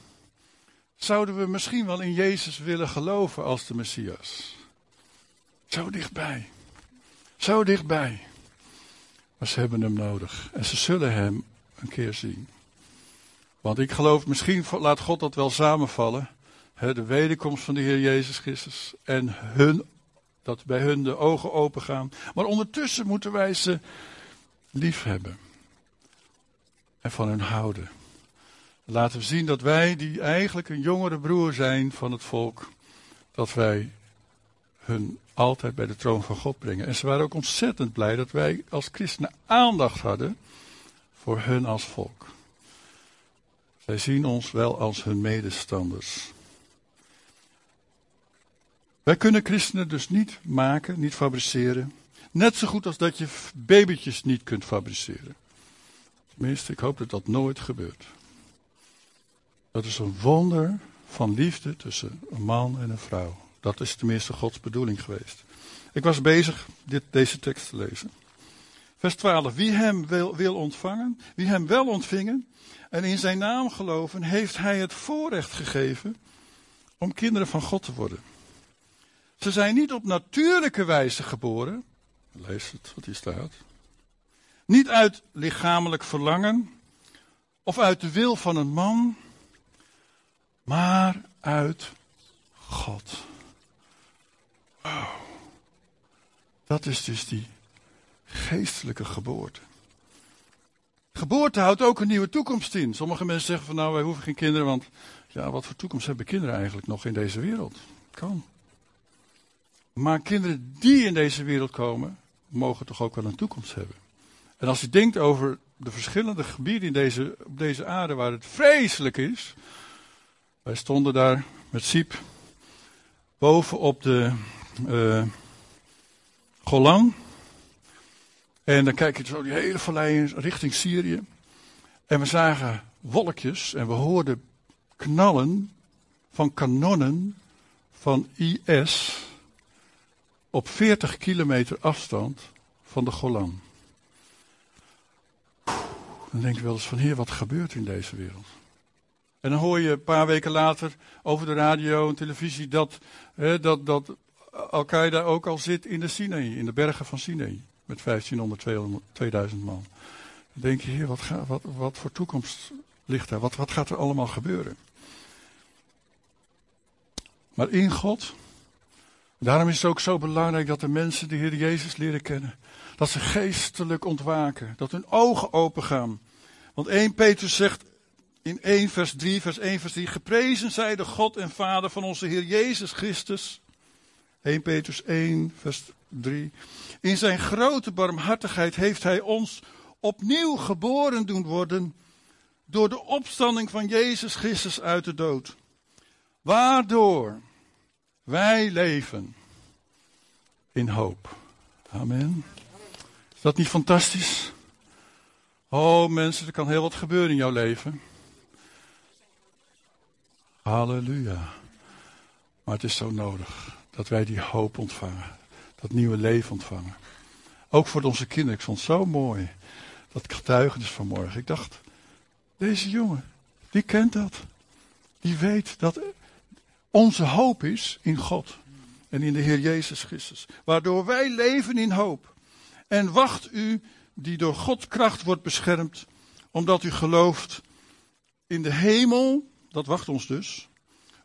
zouden we misschien wel in Jezus willen geloven als de Messias. Zo dichtbij. Zo dichtbij. Maar ze hebben hem nodig. En ze zullen hem een keer zien. Want ik geloof, misschien laat God dat wel samenvallen. de wederkomst van de Heer Jezus Christus. En hun, dat bij hun de ogen open gaan. Maar ondertussen moeten wij ze lief hebben. En van hun houden. Laten we zien dat wij, die eigenlijk een jongere broer zijn van het volk, dat wij hun altijd bij de troon van God brengen. En ze waren ook ontzettend blij dat wij als christenen aandacht hadden voor hun als volk. Zij zien ons wel als hun medestanders. Wij kunnen christenen dus niet maken, niet fabriceren. Net zo goed als dat je babytjes niet kunt fabriceren. Tenminste, ik hoop dat dat nooit gebeurt. Dat is een wonder van liefde tussen een man en een vrouw. Dat is tenminste Gods bedoeling geweest. Ik was bezig dit, deze tekst te lezen. Vers 12. Wie hem wil, wil ontvangen, wie hem wel ontvingen en in zijn naam geloven, heeft hij het voorrecht gegeven om kinderen van God te worden. Ze zijn niet op natuurlijke wijze geboren. Lees het wat hier staat. Niet uit lichamelijk verlangen of uit de wil van een man, maar uit God. Wow. Dat is dus die geestelijke geboorte. Geboorte houdt ook een nieuwe toekomst in. Sommige mensen zeggen van nou wij hoeven geen kinderen, want ja, wat voor toekomst hebben kinderen eigenlijk nog in deze wereld? Kan. Maar kinderen die in deze wereld komen, mogen toch ook wel een toekomst hebben. En als je denkt over de verschillende gebieden in deze, op deze aarde waar het vreselijk is. Wij stonden daar met Siep boven op de uh, Golan. En dan kijk je zo die hele vallei richting Syrië. En we zagen wolkjes en we hoorden knallen van kanonnen van IS op 40 kilometer afstand van de Golan. Dan denk je wel eens van, heer, wat gebeurt in deze wereld? En dan hoor je een paar weken later over de radio en televisie dat, dat, dat Al-Qaeda ook al zit in de Sinai, in de bergen van Sinai. Met 1500, 200, 2000 man. Dan denk je, heer, wat, wat, wat voor toekomst ligt daar? Wat, wat gaat er allemaal gebeuren? Maar in God, daarom is het ook zo belangrijk dat de mensen de Heer Jezus leren kennen. Dat ze geestelijk ontwaken, dat hun ogen open gaan. Want 1 Petrus zegt in 1 vers 3, vers 1 vers 3, geprezen zij de God en Vader van onze Heer Jezus Christus. 1 Petrus 1 vers 3. In zijn grote barmhartigheid heeft hij ons opnieuw geboren doen worden door de opstanding van Jezus Christus uit de dood. Waardoor wij leven in hoop. Amen. Is dat niet fantastisch? Oh mensen, er kan heel wat gebeuren in jouw leven. Halleluja. Maar het is zo nodig dat wij die hoop ontvangen. Dat nieuwe leven ontvangen. Ook voor onze kinderen. Ik vond het zo mooi. Dat getuigenis vanmorgen. Ik dacht, deze jongen, die kent dat. Die weet dat onze hoop is in God. En in de Heer Jezus Christus. Waardoor wij leven in hoop. En wacht u die door Gods kracht wordt beschermd. Omdat u gelooft in de hemel. Dat wacht ons dus.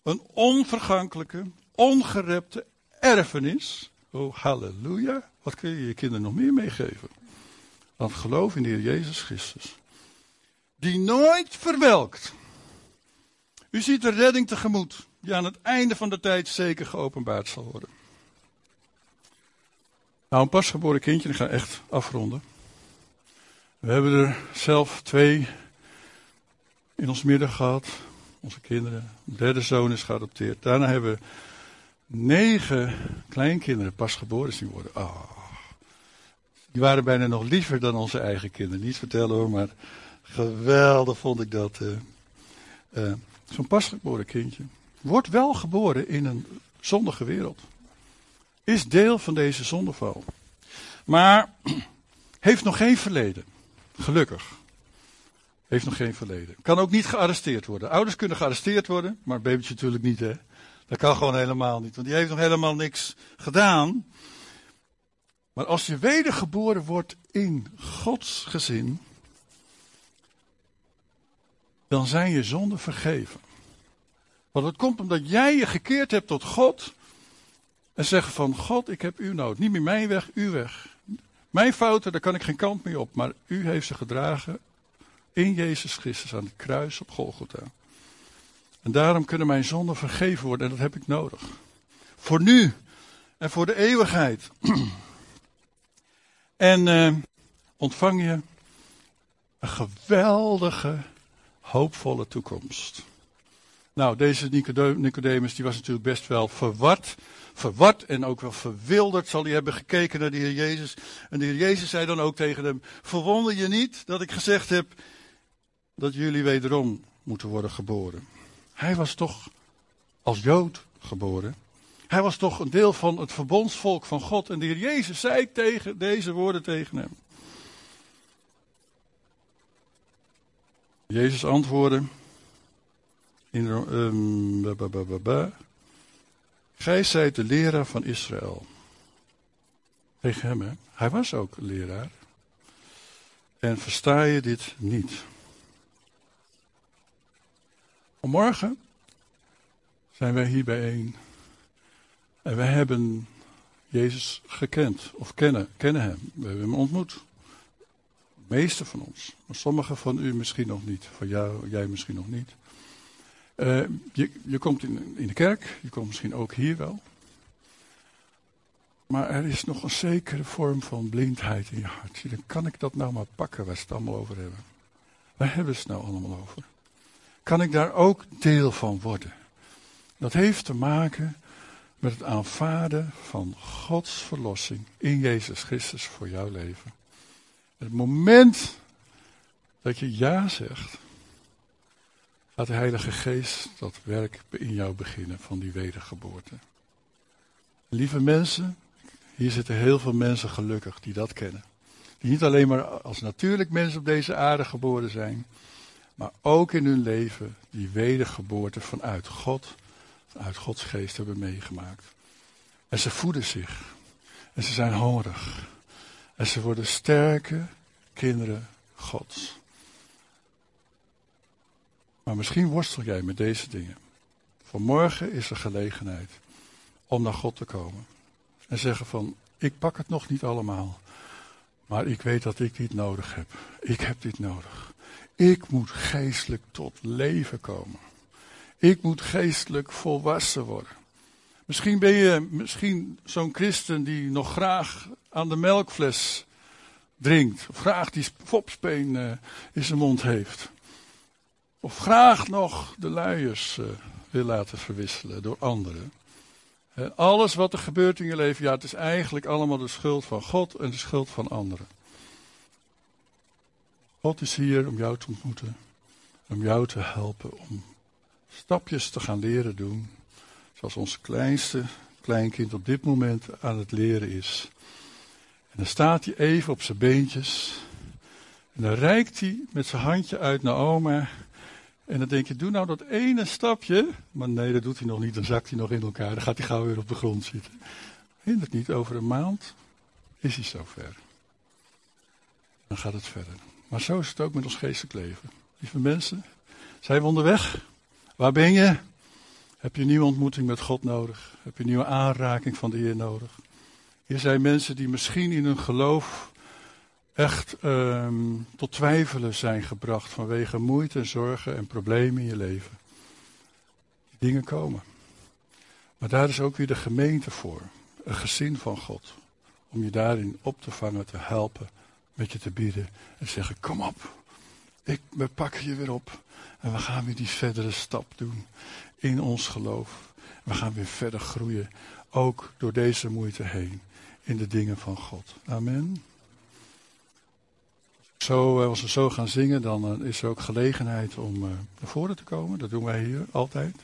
Een onvergankelijke, ongerepte erfenis. Oh, halleluja. Wat kun je je kinderen nog meer meegeven? Dan geloof in de Heer Jezus Christus. Die nooit verwelkt. U ziet de redding tegemoet, die aan het einde van de tijd zeker geopenbaard zal worden. Nou, een pasgeboren kindje, ik ga echt afronden. We hebben er zelf twee in ons midden gehad. Onze kinderen. De derde zoon is geadopteerd. Daarna hebben we negen kleinkinderen pas geboren zien worden. Oh. Die waren bijna nog liever dan onze eigen kinderen. Niet vertellen hoor, maar geweldig vond ik dat. Uh, Zo'n pasgeboren kindje. Wordt wel geboren in een zondige wereld. Is deel van deze zondeval. Maar heeft nog geen verleden. Gelukkig. Heeft nog geen verleden. Kan ook niet gearresteerd worden. Ouders kunnen gearresteerd worden, maar babytje natuurlijk niet hè. Dat kan gewoon helemaal niet, want die heeft nog helemaal niks gedaan. Maar als je wedergeboren wordt in Gods gezin, dan zijn je zonden vergeven. Want het komt omdat jij je gekeerd hebt tot God en zegt van God, ik heb u nood. Niet meer mijn weg, uw weg. Mijn fouten, daar kan ik geen kant mee op, maar u heeft ze gedragen In Jezus Christus aan het kruis op Golgotha. En daarom kunnen mijn zonden vergeven worden en dat heb ik nodig. Voor nu en voor de eeuwigheid. en uh, ontvang je een geweldige, hoopvolle toekomst. Nou, deze Nicodemus die was natuurlijk best wel verward. Verward en ook wel verwilderd zal hij hebben gekeken naar de Heer Jezus. En de Heer Jezus zei dan ook tegen hem: Verwonder je niet dat ik gezegd heb dat jullie wederom moeten worden geboren. Hij was toch als Jood geboren. Hij was toch een deel van het verbondsvolk van God. En de Heer Jezus zei tegen deze woorden tegen hem. Jezus antwoordde in um, Gij zijt de leraar van Israël. Tegen hem, hè? Hij was ook leraar. En versta je dit niet? Vanmorgen zijn wij hier bijeen. En wij hebben Jezus gekend, of kennen, kennen hem. We hebben hem ontmoet. Meeste van ons. Maar sommigen van u misschien nog niet. Van jou, jij misschien nog niet. Uh, je, je komt in, in de kerk, je komt misschien ook hier wel. Maar er is nog een zekere vorm van blindheid in je hart. Dan kan ik dat nou maar pakken waar ze het allemaal over hebben. Waar hebben ze het nou allemaal over? Kan ik daar ook deel van worden? Dat heeft te maken met het aanvaarden van Gods verlossing in Jezus Christus voor jouw leven. Het moment dat je ja zegt, Laat de Heilige Geest dat werk in jou beginnen van die wedergeboorte. Lieve mensen, hier zitten heel veel mensen gelukkig die dat kennen. Die niet alleen maar als natuurlijk mensen op deze aarde geboren zijn, maar ook in hun leven die wedergeboorte vanuit God, vanuit Gods geest hebben meegemaakt. En ze voeden zich. En ze zijn hongerig. En ze worden sterke kinderen Gods. Maar misschien worstel jij met deze dingen. Vanmorgen is er gelegenheid om naar God te komen. En zeggen van, ik pak het nog niet allemaal. Maar ik weet dat ik dit nodig heb. Ik heb dit nodig. Ik moet geestelijk tot leven komen. Ik moet geestelijk volwassen worden. Misschien ben je misschien zo'n christen die nog graag aan de melkfles drinkt. Of graag die fopspeen uh, in zijn mond heeft. Of graag nog de luiers uh, wil laten verwisselen door anderen. En alles wat er gebeurt in je leven, ja, het is eigenlijk allemaal de schuld van God en de schuld van anderen. God is hier om jou te ontmoeten, om jou te helpen, om stapjes te gaan leren doen, zoals ons kleinste kleinkind op dit moment aan het leren is. En dan staat hij even op zijn beentjes en dan reikt hij met zijn handje uit naar oma en dan denk je, doe nou dat ene stapje. Maar nee, dat doet hij nog niet. Dan zakt hij nog in elkaar. Dan gaat hij gauw weer op de grond zitten. Hindert niet, over een maand is hij zover. Dan gaat het verder. Maar zo is het ook met ons geestelijk leven. Lieve mensen, zijn we onderweg? Waar ben je? Heb je een nieuwe ontmoeting met God nodig? Heb je een nieuwe aanraking van de Heer nodig? Hier zijn mensen die misschien in hun geloof echt um, tot twijfelen zijn gebracht vanwege moeite, zorgen en problemen in je leven. Die dingen komen. Maar daar is ook weer de gemeente voor, een gezin van God, om je daarin op te vangen, te helpen, met je te bieden en zeggen: Kom op, ik, we pakken je weer op en we gaan weer die verdere stap doen in ons geloof. We gaan weer verder groeien, ook door deze moeite heen, in de dingen van God. Amen. Zo, eh, als we zo gaan zingen, dan eh, is er ook gelegenheid om uh, naar voren te komen. Dat doen wij hier altijd.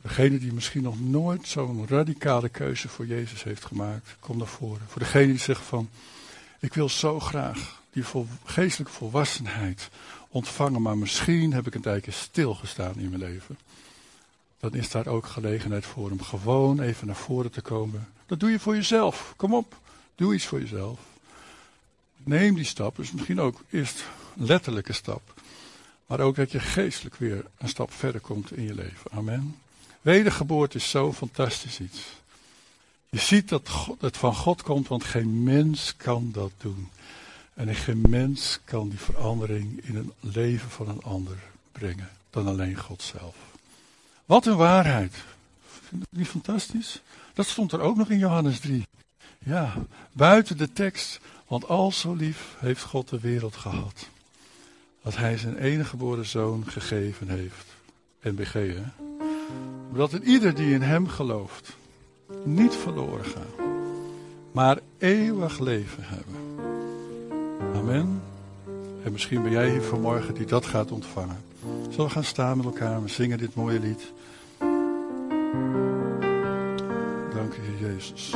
Voor degene die misschien nog nooit zo'n radicale keuze voor Jezus heeft gemaakt, kom naar voren. Voor degene die zegt van, ik wil zo graag die geestelijke volwassenheid ontvangen, maar misschien heb ik een tijdje stilgestaan in mijn leven. Dan is daar ook gelegenheid voor om gewoon even naar voren te komen. Dat doe je voor jezelf. Kom op, doe iets voor jezelf neem die stap. Dus misschien ook eerst een letterlijke stap. Maar ook dat je geestelijk weer een stap verder komt in je leven. Amen. Wedergeboorte is zo fantastisch iets. Je ziet dat het van God komt, want geen mens kan dat doen. En geen mens kan die verandering in een leven van een ander brengen dan alleen God zelf. Wat een waarheid. Vind je niet fantastisch? Dat stond er ook nog in Johannes 3. Ja, buiten de tekst. Want al zo lief heeft God de wereld gehad. Dat hij zijn enige geboren zoon gegeven heeft. NBG, hè? Dat het ieder die in hem gelooft niet verloren gaat. Maar eeuwig leven hebben. En misschien ben jij hier vanmorgen die dat gaat ontvangen. Zullen we gaan staan met elkaar en zingen dit mooie lied. Dank je, Jezus.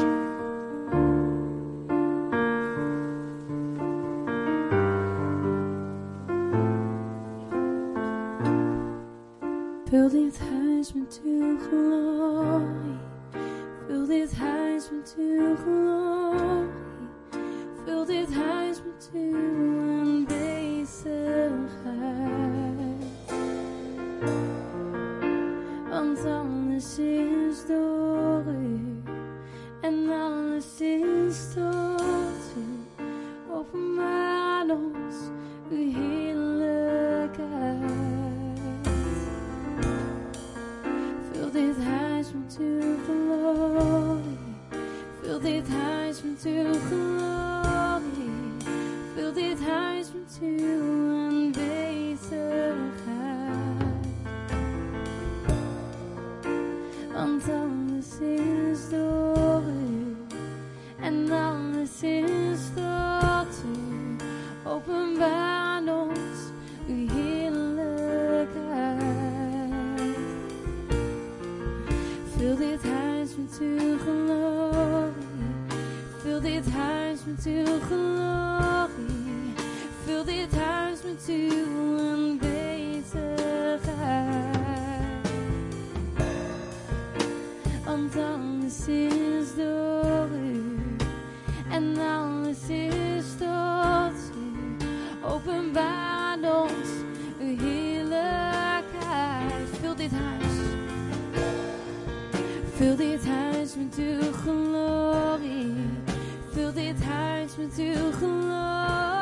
Vul dit huis met uw glorie. Vul dit huis met uw glorie. Dit huis met uw aanwezigheid. Want alles is door u. En alles is tot u. Openbaar ons uw heerlijkheid. Vul dit huis met uw glorie. Vul dit huis met uw glorie. Uw aanwezigheid. Want alles is door u. En alles is tot u. Openbaar ons uw heerlijkheid. Vul dit huis met uw glorie. Vul dit huis met uw glorie. Met uw glorie. Vul dit huis met uw glorie.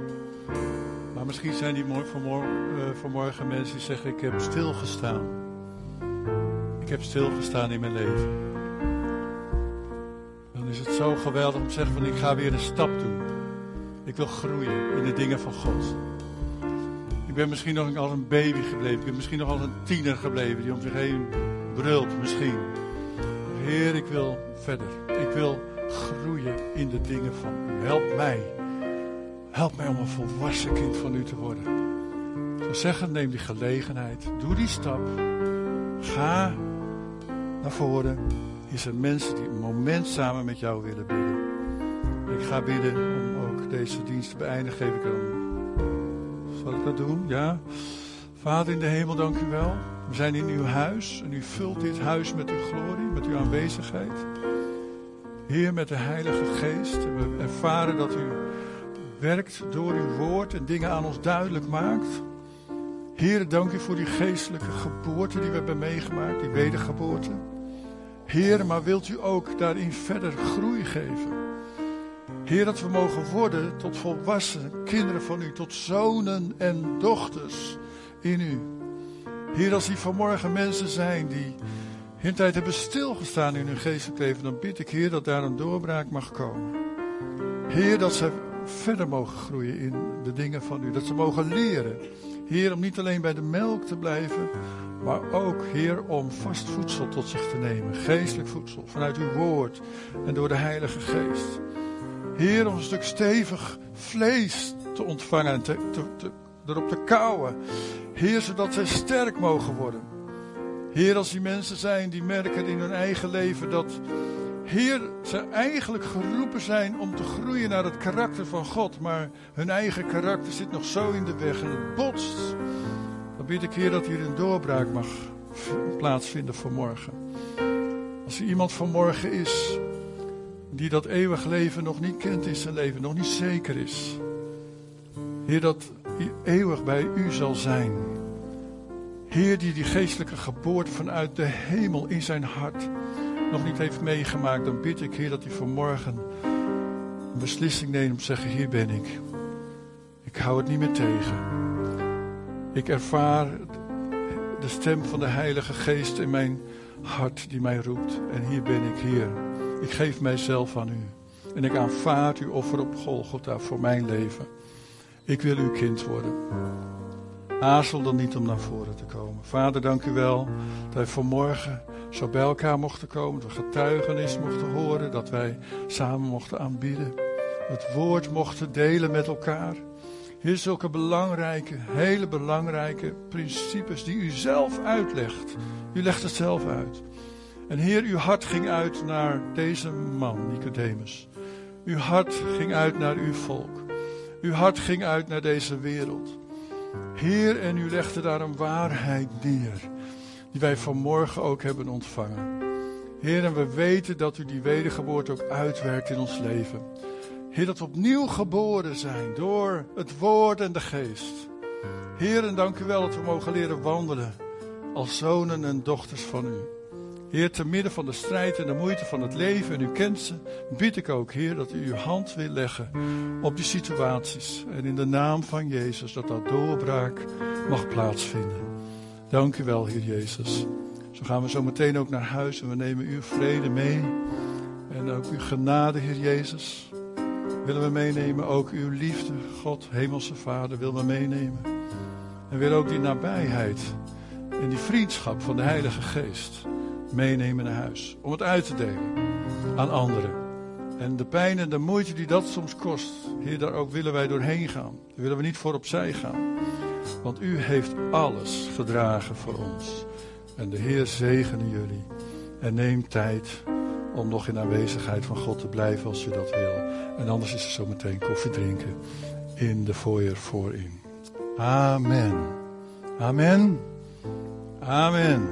Misschien zijn die vanmorgen, eh, vanmorgen mensen die zeggen: Ik heb stilgestaan. Ik heb stilgestaan in mijn leven. Dan is het zo geweldig om te zeggen: van, Ik ga weer een stap doen. Ik wil groeien in de dingen van God. Ik ben misschien nog als een baby gebleven. Ik ben misschien nog als een tiener gebleven die om zich heen brult, misschien. Heer, ik wil verder. Ik wil groeien in de dingen van u. Help mij. Help mij om een volwassen kind van u te worden. Ik zou zeggen, neem die gelegenheid. Doe die stap. Ga naar voren. Hier zijn mensen die een moment samen met jou willen bidden. Ik ga bidden om ook deze dienst te beëindigen. Geef ik dan. Zal ik dat doen? Ja. Vader in de hemel, dank u wel. We zijn in uw huis en u vult dit huis met uw glorie, met uw aanwezigheid. Heer, met de Heilige Geest. En we ervaren dat u werkt door uw woord en dingen aan ons duidelijk maakt. Heer, dank u voor die geestelijke geboorte die we hebben meegemaakt, die wedergeboorte. Heer, maar wilt u ook daarin verder groei geven? Heer, dat we mogen worden tot volwassen kinderen van u, tot zonen en dochters in u. Heer, als die vanmorgen mensen zijn die in tijd hebben stilgestaan in hun geestelijk leven, dan bid ik, Heer, dat daar een doorbraak mag komen. Heer, dat ze verder mogen groeien in de dingen van u, dat ze mogen leren. Heer, om niet alleen bij de melk te blijven, maar ook, Heer, om vast voedsel tot zich te nemen. Geestelijk voedsel, vanuit uw woord en door de Heilige Geest. Heer, om een stuk stevig vlees te ontvangen en te, te, erop te kauwen. Heer, zodat zij sterk mogen worden. Heer, als die mensen zijn die merken in hun eigen leven dat, Heer, ze eigenlijk geroepen zijn om te groeien naar het karakter van God, maar hun eigen karakter zit nog zo in de weg en het botst. Dan bid ik, Heer, dat hier een doorbraak mag plaatsvinden vanmorgen. Als er iemand vanmorgen is die dat eeuwig leven nog niet kent in zijn leven, nog niet zeker is. Heer, dat eeuwig bij u zal zijn. Heer, die die geestelijke geboorte vanuit de hemel in zijn hart nog niet heeft meegemaakt, dan bid ik, Heer, dat hij vanmorgen een beslissing neemt om te zeggen: Hier ben ik. Ik hou het niet meer tegen. Ik ervaar de stem van de Heilige Geest in mijn hart die mij roept. En hier ben ik, Heer. Ik geef mijzelf aan u. En ik aanvaard uw offer op Golgotha voor mijn leven. Ik wil uw kind worden. Aarzel dan niet om naar voren te komen. Vader, dank u wel dat wij vanmorgen zo bij elkaar mochten komen. We getuigenis mochten horen. Dat wij samen mochten aanbieden. Het woord mochten delen met elkaar. Hier zulke belangrijke, hele belangrijke principes die u zelf uitlegt. U legt het zelf uit. En Heer, uw hart ging uit naar deze man, Nicodemus. Uw hart ging uit naar uw volk. Uw hart ging uit naar deze wereld. Heer, en u legde daar een waarheid neer, die wij vanmorgen ook hebben ontvangen. Heer, en we weten dat u die wedergeboorte ook uitwerkt in ons leven. Heer, dat we opnieuw geboren zijn door het woord en de geest. Heer, en dank u wel dat we mogen leren wandelen als zonen en dochters van u. Heer, te midden van de strijd en de moeite van het leven, en u kent ze, bid ik ook, Heer, dat u uw hand wil leggen op die situaties. En in de naam van Jezus, dat dat doorbraak mag plaatsvinden. Dank u wel, Heer Jezus. Zo gaan we zo meteen ook naar huis en we nemen uw vrede mee. En ook uw genade, Heer Jezus, willen we meenemen. Ook uw liefde, God, Hemelse Vader, willen we meenemen. En willen ook die nabijheid en die vriendschap van de Heilige Geest meenemen naar huis. Om het uit te delen aan anderen. En de pijn en de moeite die dat soms kost, Heer, daar ook willen wij doorheen gaan. Daar willen we niet voor opzij gaan. Want u heeft alles gedragen voor ons. En de Heer zegene jullie. En neem tijd om nog in aanwezigheid van God te blijven als u dat wil. En anders is er zo meteen koffie drinken in de foyer voorin. Amen. Amen. Amen.